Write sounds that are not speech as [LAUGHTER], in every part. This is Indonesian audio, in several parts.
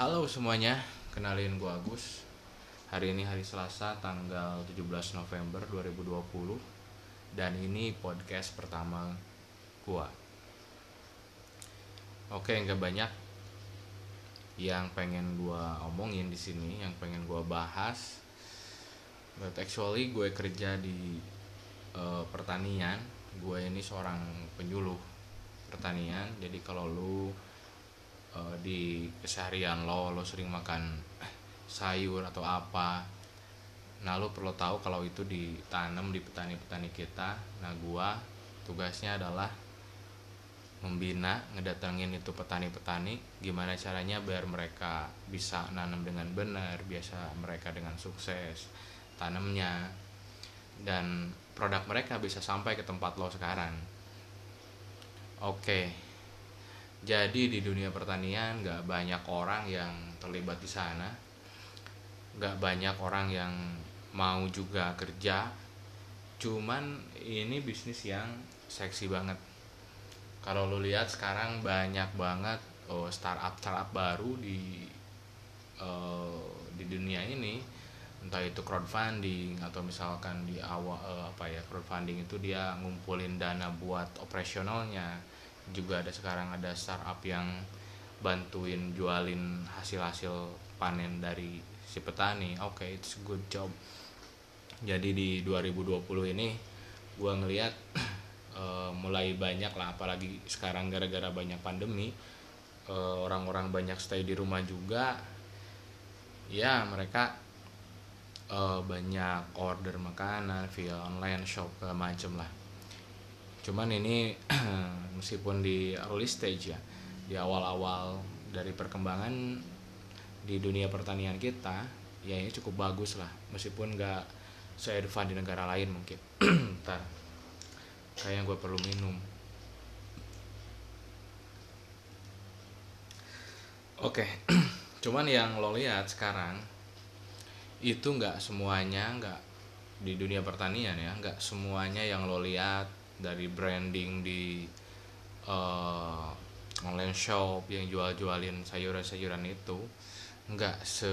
Halo semuanya, kenalin gue Agus Hari ini hari Selasa tanggal 17 November 2020 Dan ini podcast pertama gue Oke, nggak banyak yang pengen gue omongin di sini, yang pengen gue bahas. But actually gue kerja di uh, pertanian. Gue ini seorang penyuluh pertanian. Jadi kalau lu uh, di keseharian lo, lo sering makan sayur atau apa, nah lo perlu tahu kalau itu ditanam di petani-petani kita. Nah gue tugasnya adalah membina ngedatengin itu petani-petani gimana caranya biar mereka bisa nanam dengan benar biasa mereka dengan sukses tanamnya dan produk mereka bisa sampai ke tempat lo sekarang. Oke jadi di dunia pertanian nggak banyak orang yang terlibat di sana. Nggak banyak orang yang mau juga kerja. Cuman ini bisnis yang seksi banget. Kalau lu lihat sekarang banyak banget oh, startup startup baru di uh, di dunia ini. Entah itu crowdfunding atau misalkan di awal uh, apa ya crowdfunding itu dia ngumpulin dana buat operasionalnya juga ada sekarang ada startup yang bantuin jualin hasil-hasil panen dari si petani. Oke okay, it's good job. Jadi di 2020 ini gua ngelihat uh, [CLEARS THROAT] mulai banyak lah apalagi sekarang gara-gara banyak pandemi uh, orang-orang banyak stay di rumah juga. Ya mereka uh, banyak order makanan via online shop macem lah cuman ini [CLEARS THROAT] meskipun di early stage ya di awal-awal dari perkembangan di dunia pertanian kita ya ini cukup bagus lah. Meskipun nggak se-advance di negara lain mungkin. [CLEARS THROAT] Ntar kayaknya gue perlu minum. Oke [CLEARS THROAT] cuman yang lo lihat sekarang itu nggak semuanya nggak di dunia pertanian ya nggak semuanya yang lo lihat dari branding di uh, online shop yang jual-jualin sayuran-sayuran itu nggak se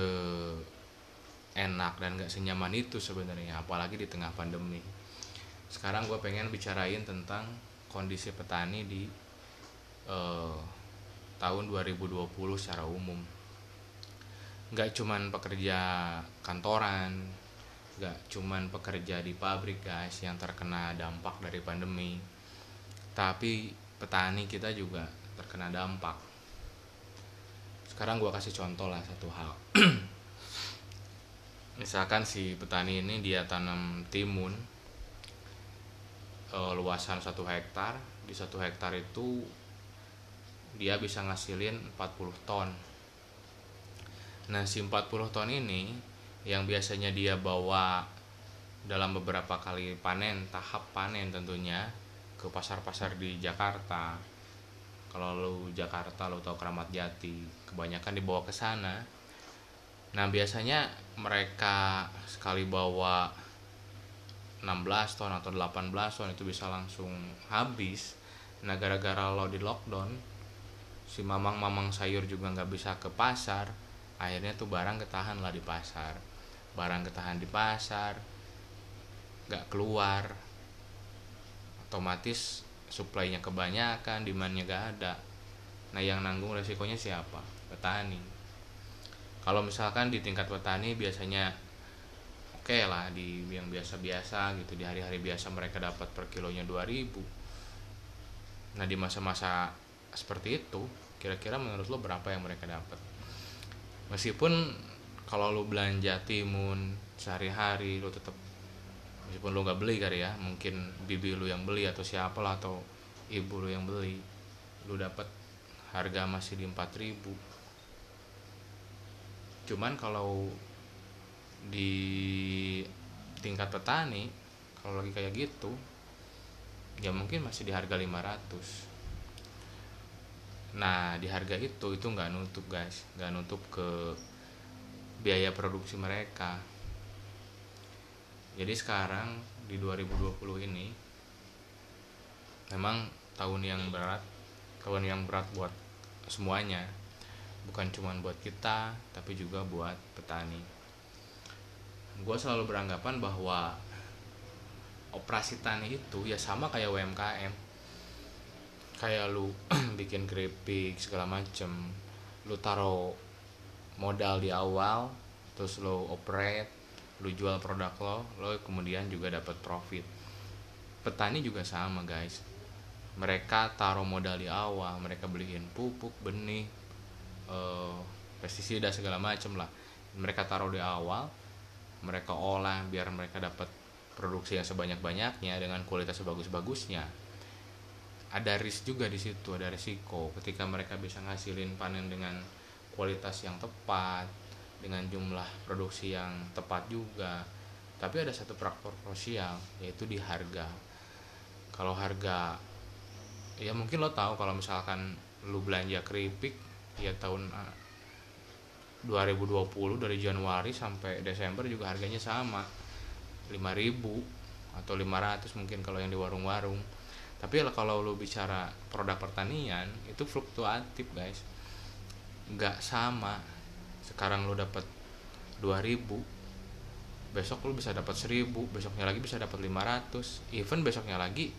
enak dan nggak senyaman itu sebenarnya apalagi di tengah pandemi. Sekarang gue pengen bicarain tentang kondisi petani di uh, tahun 2020 secara umum. Nggak cuman pekerja kantoran nggak cuman pekerja di pabrik guys yang terkena dampak dari pandemi. Tapi petani kita juga terkena dampak. Sekarang gue kasih contoh lah satu hal. [CLEARS THROAT] Misalkan si petani ini dia tanam timun uh, luasan satu hektar. Di satu hektar itu dia bisa ngasilin 40 ton. Nah si 40 ton ini yang biasanya dia bawa dalam beberapa kali panen tahap panen tentunya ke pasar-pasar di Jakarta. Kalau lu Jakarta lu tau Keramat Jati kebanyakan dibawa ke sana. Nah biasanya mereka sekali bawa 16 ton atau 18 ton itu bisa langsung habis. Nah gara-gara lo di lockdown si mamang-mamang sayur juga nggak bisa ke pasar akhirnya tuh barang ketahan lah di pasar barang ketahan di pasar nggak keluar otomatis suplainya kebanyakan demandnya gak ada. Nah yang nanggung resikonya siapa? Petani. Kalau misalkan di tingkat petani biasanya oke okay lah di yang biasa-biasa gitu di hari-hari biasa mereka dapat per kilonya 2000 nah di masa-masa seperti itu kira-kira menurut lo berapa yang mereka dapat? Meskipun kalau lo belanja timun sehari-hari lo tetap meskipun lo nggak beli kali ya mungkin bibi lo yang beli atau siapa lah atau ibu lo yang beli lo dapat harga masih di 4000 cuman kalau di tingkat petani kalau lagi kayak gitu ya mungkin masih di harga 500 nah di harga itu itu nggak nutup guys. Nggak nutup ke biaya produksi mereka. Jadi sekarang di 2020 ini memang tahun yang berat tahun yang berat buat semuanya. Bukan cuma buat kita tapi juga buat petani. Gue selalu beranggapan bahwa operasi tani itu ya sama kayak UMKM kayak lu [CLEARS THROAT] bikin keripik segala macem lu taruh modal di awal terus lo operate lu jual produk lo lo kemudian juga dapat profit. Petani juga sama guys. Mereka taruh modal di awal mereka beliin pupuk benih uh, pestisida segala macem lah. Mereka taruh di awal mereka olah biar mereka dapat produksi yang sebanyak-banyaknya dengan kualitas sebagus-bagusnya. Ada risk juga di situ ada risiko. Ketika mereka bisa ngasilin panen dengan kualitas yang tepat dengan jumlah produksi yang tepat juga. Tapi ada satu faktor krusial yaitu di harga. Kalau harga ya mungkin lo tahu kalau misalkan lu belanja keripik ya tahun 2020 ah, dari Januari sampai Desember juga harganya sama. 5000 atau 500 mungkin kalau yang di warung-warung. Tapi kalau lu bicara produk pertanian itu fluktuatif guys nggak sama. Sekarang lu dapat 2000 besok lu bisa dapat 1000 besoknya lagi bisa dapat 500 even besoknya lagi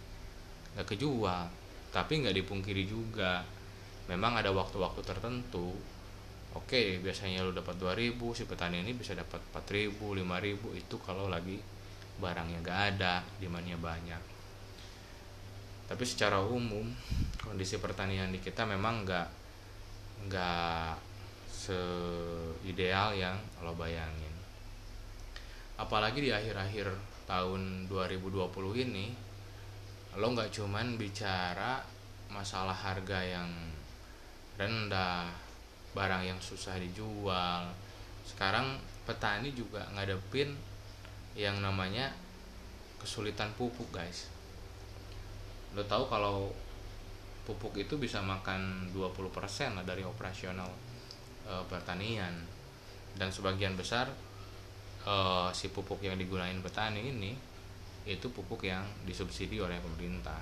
nggak kejual tapi nggak dipungkiri juga. Memang ada waktu-waktu tertentu. Oke biasanya lu dapat 2000 si petani ini bisa dapat 4000 5000 itu kalau lagi barangnya nggak ada demandnya banyak. Tapi secara umum kondisi pertanian di kita memang nggak nggak seideal yang lo bayangin. Apalagi di akhir-akhir tahun 2020 ini lo nggak cuman bicara masalah harga yang rendah barang yang susah dijual. Sekarang petani juga ngadepin yang namanya kesulitan pupuk guys. Lo tahu kalau pupuk itu bisa makan 20% lah dari operasional e, pertanian dan sebagian besar e, si pupuk yang digunakan petani ini itu pupuk yang disubsidi oleh pemerintah.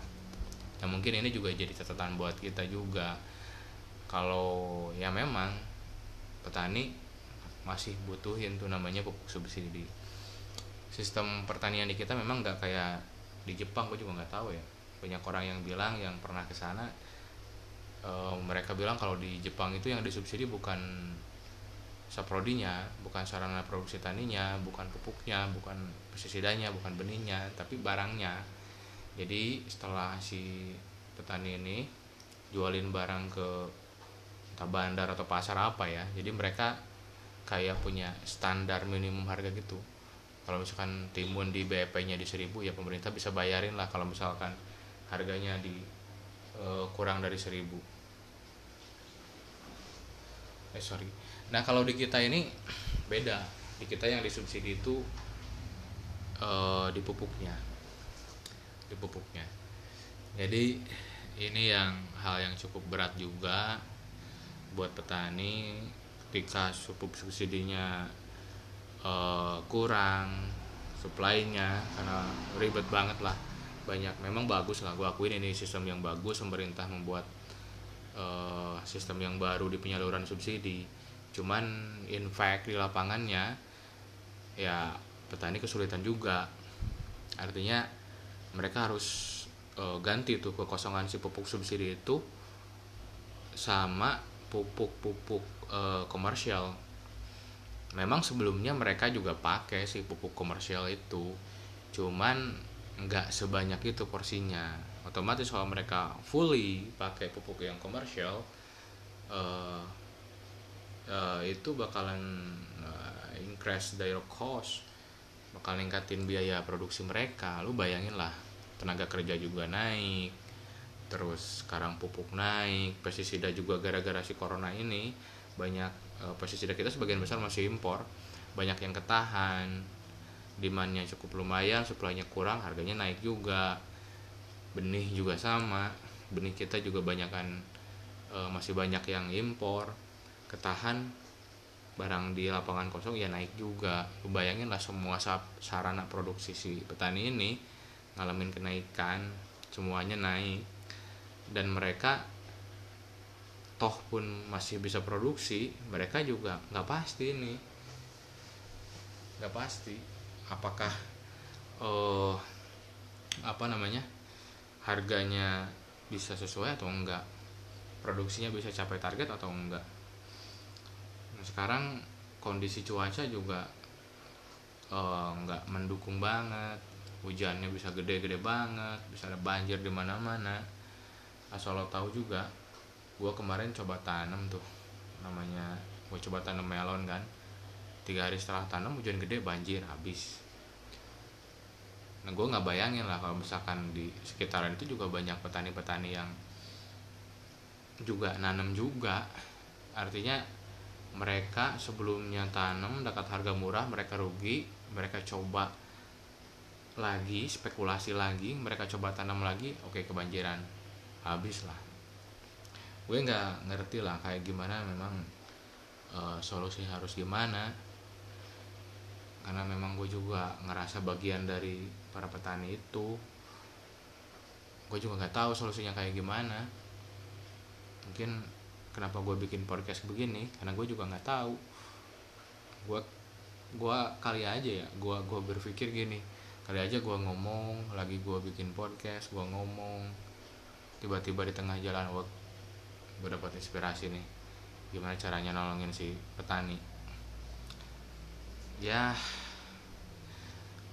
Nah mungkin ini juga jadi catatan buat kita juga kalau ya memang petani masih butuhin tuh namanya pupuk subsidi. Sistem pertanian di kita memang nggak kayak di Jepang, gue juga nggak tahu ya. Banyak orang yang bilang yang pernah ke sana e, mereka bilang kalau di Jepang itu yang disubsidi bukan saprodinya, bukan sarana produksi taninya, bukan pupuknya, bukan pestisidanya, bukan benihnya, tapi barangnya. Jadi setelah si petani ini jualin barang ke entah bandar atau pasar apa ya, jadi mereka kayak punya standar minimum harga gitu. Kalau misalkan timun di BEP-nya di 1000 ya pemerintah bisa bayarin lah kalau misalkan harganya di e, kurang dari 1000. Eh sorry Nah kalau di kita ini beda. Di kita yang disubsidi itu uh, di pupuknya, di pupuknya. Jadi ini yang hal yang cukup berat juga buat petani ketika pupuk subsidinya uh, kurang supply-nya karena ribet banget lah banyak. Memang bagus lah gue akuin ini sistem yang bagus pemerintah membuat uh, sistem yang baru di penyaluran subsidi. Cuman in fact di lapangannya ya petani kesulitan juga. Artinya mereka harus uh, ganti tuh kekosongan si pupuk subsidi itu sama pupuk-pupuk uh, komersial. Memang sebelumnya mereka juga pakai si pupuk komersial itu. Cuman nggak sebanyak itu porsinya. Otomatis kalau mereka fully pakai pupuk yang komersial uh, uh, itu bakalan uh, increase their cost bakal ningkatin biaya produksi mereka. Lu bayangin lah tenaga kerja juga naik terus sekarang pupuk naik pestisida juga gara-gara si corona ini banyak uh, pestisida kita sebagian besar masih impor banyak yang ketahan demandnya cukup lumayan supply-nya kurang harganya naik juga. Benih juga sama. Benih kita juga banyak kan uh, masih banyak yang impor. Ketahan barang di lapangan kosong ya naik juga. Bayangin lah semua sarana produksi si petani ini ngalamin kenaikan semuanya naik. Dan mereka toh pun masih bisa produksi mereka juga nggak pasti nih. Nggak pasti apakah uh, apa namanya harganya bisa sesuai atau enggak? Produksinya bisa capai target atau enggak? Nah, sekarang kondisi cuaca juga uh, enggak mendukung banget. Hujannya bisa gede-gede banget bisa ada banjir di mana-mana. Asal lo tahu juga gue kemarin coba tanam tuh namanya gue coba tanam melon kan tiga hari setelah tanam hujan gede banjir habis. Nah gue nggak bayangin lah kalau misalkan di sekitaran itu juga banyak petani-petani yang juga nanam juga. Artinya mereka sebelumnya tanam dapat harga murah mereka rugi mereka coba lagi spekulasi lagi mereka coba tanam lagi oke kebanjiran. Habis lah. Gue nggak ngerti lah kayak gimana memang uh, solusi harus gimana karena memang gue juga ngerasa bagian dari para petani itu. Gue juga nggak tahu solusinya kayak gimana. Mungkin kenapa gue bikin podcast begini? Karena gue juga nggak tahu. Gue gue kali aja ya gue gue berpikir gini. Kali aja gue ngomong lagi gue bikin podcast gue ngomong. Tiba-tiba di tengah jalan gue gue dapat inspirasi nih. Gimana caranya nolongin si petani ya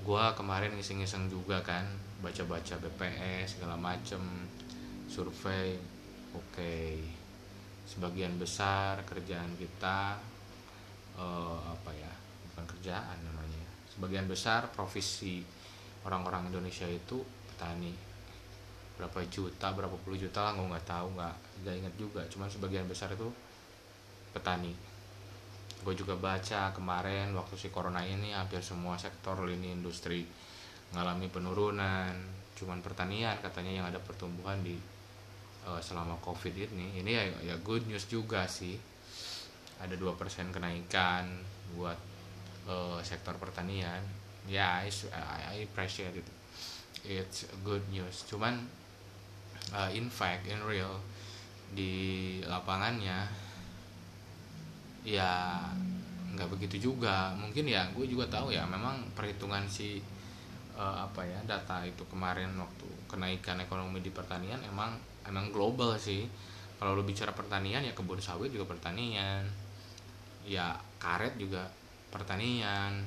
gue kemarin ngiseng-ngiseng juga kan baca-baca BPS segala macem survei. Oke okay. sebagian besar kerjaan kita uh, apa ya bukan kerjaan namanya. Sebagian besar profesi orang-orang Indonesia itu petani. Berapa juta berapa puluh juta lah gue nggak tahu nggak nggak ingat juga. Cuman sebagian besar itu petani gue juga baca kemarin waktu si corona ini hampir semua sektor lini industri mengalami penurunan. Cuman pertanian katanya yang ada pertumbuhan di uh, selama covid ini. Ini ya ya good news juga sih. Ada dua persen kenaikan buat uh, sektor pertanian. Ya yeah, I, I appreciate it. It's good news. Cuman uh, in fact in real di lapangannya ya nggak begitu juga. Mungkin ya gue juga tahu ya memang perhitungan si uh, apa ya data itu kemarin waktu kenaikan ekonomi di pertanian emang emang global sih. Kalau lu bicara pertanian ya kebun sawit juga pertanian. Ya karet juga pertanian.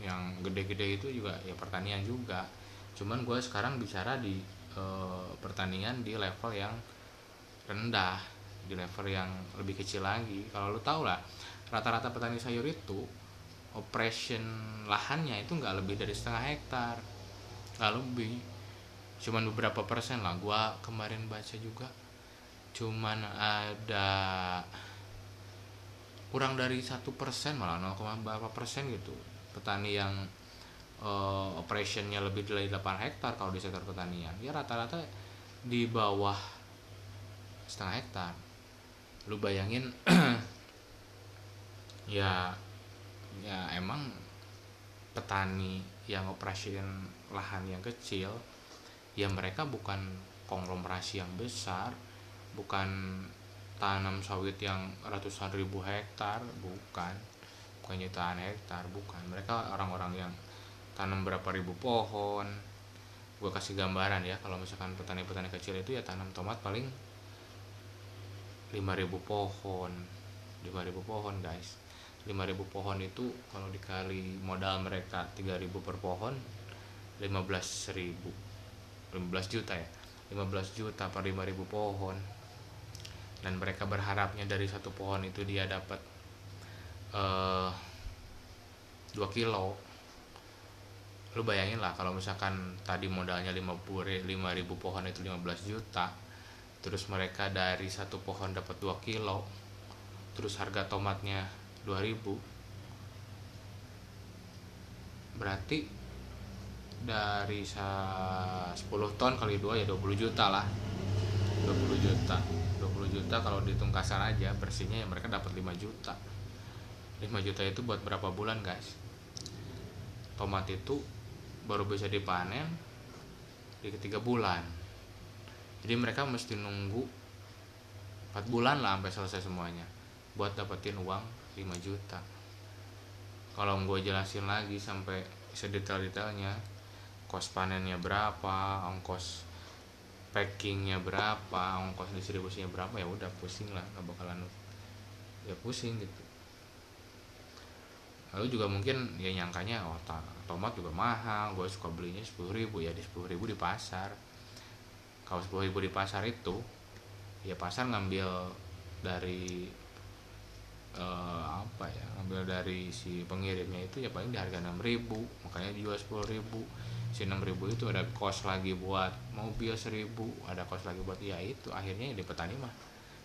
Yang gede-gede itu juga ya pertanian juga. Cuman gue sekarang bicara di e, pertanian di level yang rendah di level yang lebih kecil lagi. Kalau lo tau lah rata-rata petani sayur itu operation lahannya itu nggak lebih dari setengah hektar nggak lebih. Cuman beberapa persen lah. Gue kemarin baca juga cuman ada kurang dari satu persen malah 0, berapa persen gitu. Petani yang uh, operationnya lebih dari 8 hektar kalau di sektor pertanian. Ya rata-rata di bawah setengah hektar lu bayangin [CLEARS THROAT] ya ya emang petani yang operasiin lahan yang kecil ya mereka bukan konglomerasi yang besar bukan tanam sawit yang ratusan ribu hektar bukan. Bukan jutaan hektar bukan. Mereka orang-orang yang tanam berapa ribu pohon. Gue kasih gambaran ya kalau misalkan petani-petani kecil itu ya tanam tomat paling 5000 pohon. 5000 pohon guys. 5000 pohon itu kalau dikali modal mereka 3000 per pohon 15000 15 juta ya? 15 juta per 5000 pohon. Dan mereka berharapnya dari satu pohon itu dia dapat uh, eh, 2 kilo. Lu bayangin lah kalau misalkan tadi modalnya 50 ribu pohon itu 15 juta terus mereka dari satu pohon dapat 2 kilo. Terus harga tomatnya 2000 berarti dari 10 ton kali 2 ya 20 juta lah. 20 juta. 20 juta kalau dihitung kasar aja bersihnya ya mereka dapat 5 juta. 5 juta itu buat berapa bulan guys? Tomat itu baru bisa dipanen di ketiga bulan jadi mereka mesti nunggu 4 bulan lah sampai selesai semuanya buat dapetin uang 5 juta. Kalau gue jelasin lagi sampai sedetail-detailnya kos panennya berapa ongkos packingnya berapa ongkos distribusinya berapa ya udah pusing lah nggak bakalan ya pusing gitu. Lalu juga mungkin ya nyangkanya oh tomat juga mahal gue suka belinya sepuluh ribu ya di sepuluh ribu di pasar kalau sepuluh ribu di pasar itu ya pasar ngambil dari uh, apa ya ambil dari si pengirimnya itu ya paling di harga 6000 makanya dijual 10000 si 6000 itu ada kos lagi buat mobil 1000 ada kos lagi buat ya itu akhirnya di petani mah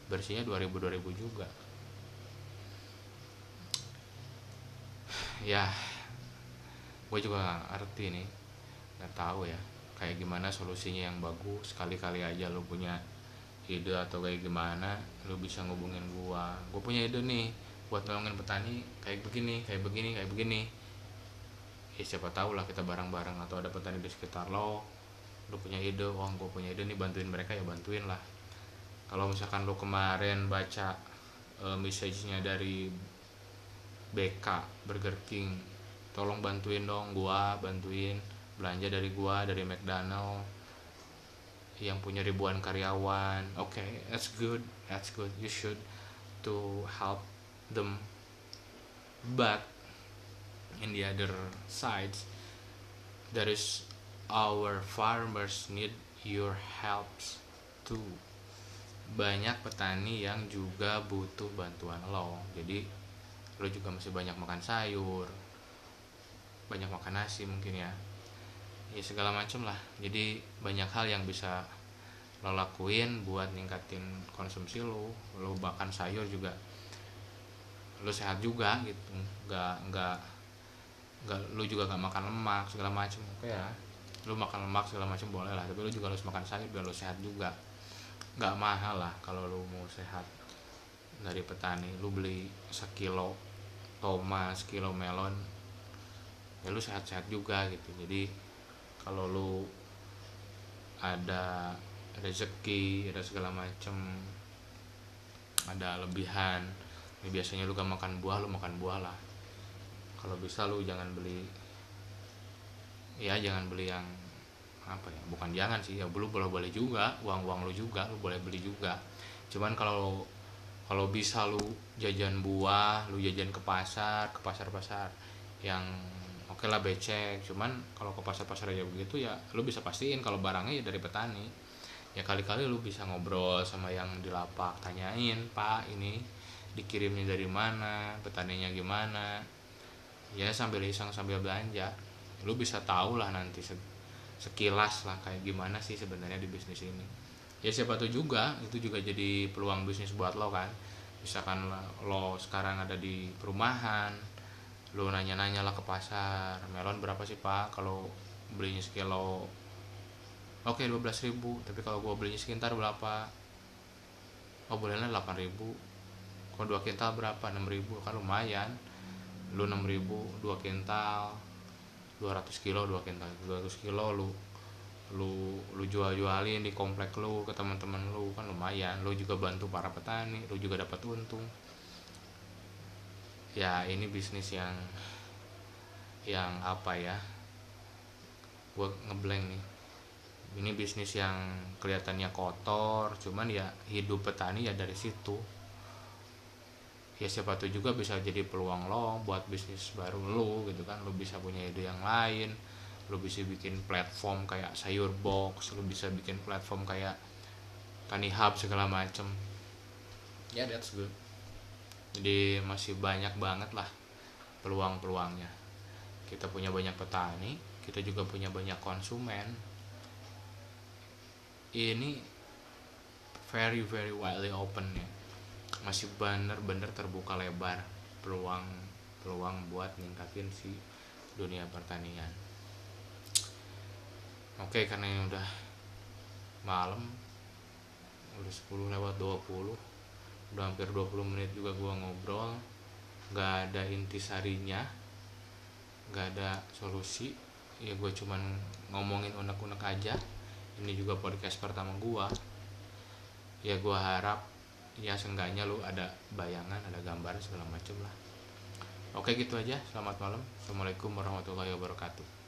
bersihnya 2000 2000 juga. Ya gue juga ngerti nih nggak tahu ya kayak gimana solusinya yang bagus sekali-kali aja lo punya ide atau kayak gimana lu bisa ngubungin gua. Gua punya ide nih buat nolongin petani kayak begini kayak begini kayak begini. Ya siapa tahu lah kita bareng-bareng atau ada petani di sekitar lo lu punya ide oh gua punya ide nih bantuin mereka ya bantuin lah. Kalau misalkan lo kemarin baca uh, message-nya dari BK Burger King tolong bantuin dong gua bantuin belanja dari gua dari McDonald yang punya ribuan karyawan. Oke okay, that's good that's good. You should to help them. But in the other sides there is our farmers need your helps too. Banyak petani yang juga butuh bantuan lo. Jadi lo juga masih banyak makan sayur banyak makan nasi mungkin ya ya segala macam lah. Jadi banyak hal yang bisa lo lakuin buat ningkatin konsumsi lo. Lo makan sayur juga. Lo sehat juga gitu. Nggak nggak nggak lo juga nggak makan lemak segala macam oke ya. Lo makan lemak segala macam boleh lah. Tapi lo juga harus makan sayur biar lo sehat juga. Nggak mahal lah kalau lo mau sehat. Dari petani lo beli sekilo tomat sekilo melon ya lo sehat-sehat juga gitu. Jadi kalau lu ada rezeki ada segala macem ada lebihan ini biasanya lu gak makan buah lu makan buah lah. Kalau bisa lu jangan beli ya jangan beli yang apa ya bukan jangan sih ya lu boleh boleh juga uang uang lu juga lu boleh beli juga. Cuman kalau kalau bisa lu jajan buah lu jajan ke pasar ke pasar pasar yang oke okay lah becek. Cuman kalau ke pasar-pasar aja begitu ya lu bisa pastiin kalau barangnya ya dari petani. Ya kali-kali lu bisa ngobrol sama yang di lapak tanyain pak ini dikirimnya dari mana? Petaninya gimana? Ya sambil iseng sambil belanja. Lu bisa tahu lah nanti sekilas lah kayak gimana sih sebenarnya di bisnis ini. Ya siapa tuh juga itu juga jadi peluang bisnis buat lo kan. Misalkan lo sekarang ada di perumahan lu nanya-nanya lah ke pasar melon berapa sih pak? Kalau belinya sekilo oke dua belas ribu. Tapi kalau gua belinya sekitar berapa? Oh bolehnya delapan ribu. Kalau dua kintal berapa? enam ribu. Kan lumayan. Lu enam ribu dua kintal dua ratus kilo dua kintal dua ratus kilo. Lu lu lu jual jualin di komplek lu ke teman-teman lu kan lumayan. Lu juga bantu para petani lu juga dapat untung ya ini bisnis yang yang apa ya? Gue ngeblank nih. Ini bisnis yang kelihatannya kotor cuman ya hidup petani ya dari situ. Ya siapa tuh juga bisa jadi peluang lo buat bisnis baru lo gitu kan. Lo bisa punya ide yang lain lo bisa bikin platform kayak sayur box lo bisa bikin platform kayak tani hub segala macem. Ya yeah, that's good jadi masih banyak banget lah peluang-peluangnya. Kita punya banyak petani kita juga punya banyak konsumen. Ini very very widely open ya. Masih bener-bener terbuka lebar peluang peluang buat ningkatin si dunia pertanian. Oke karena ini udah malam udah 10 lewat 20 udah hampir 20 menit juga gua ngobrol. Nggak ada intisarinya nggak ada solusi. Ya gue cuman ngomongin unek-unek aja. Ini juga podcast pertama gua. Ya gua harap ya seenggaknya lu ada bayangan ada gambar segala macam lah. Oke gitu aja. Selamat malam. Assalamualaikum warahmatullahi wabarakatuh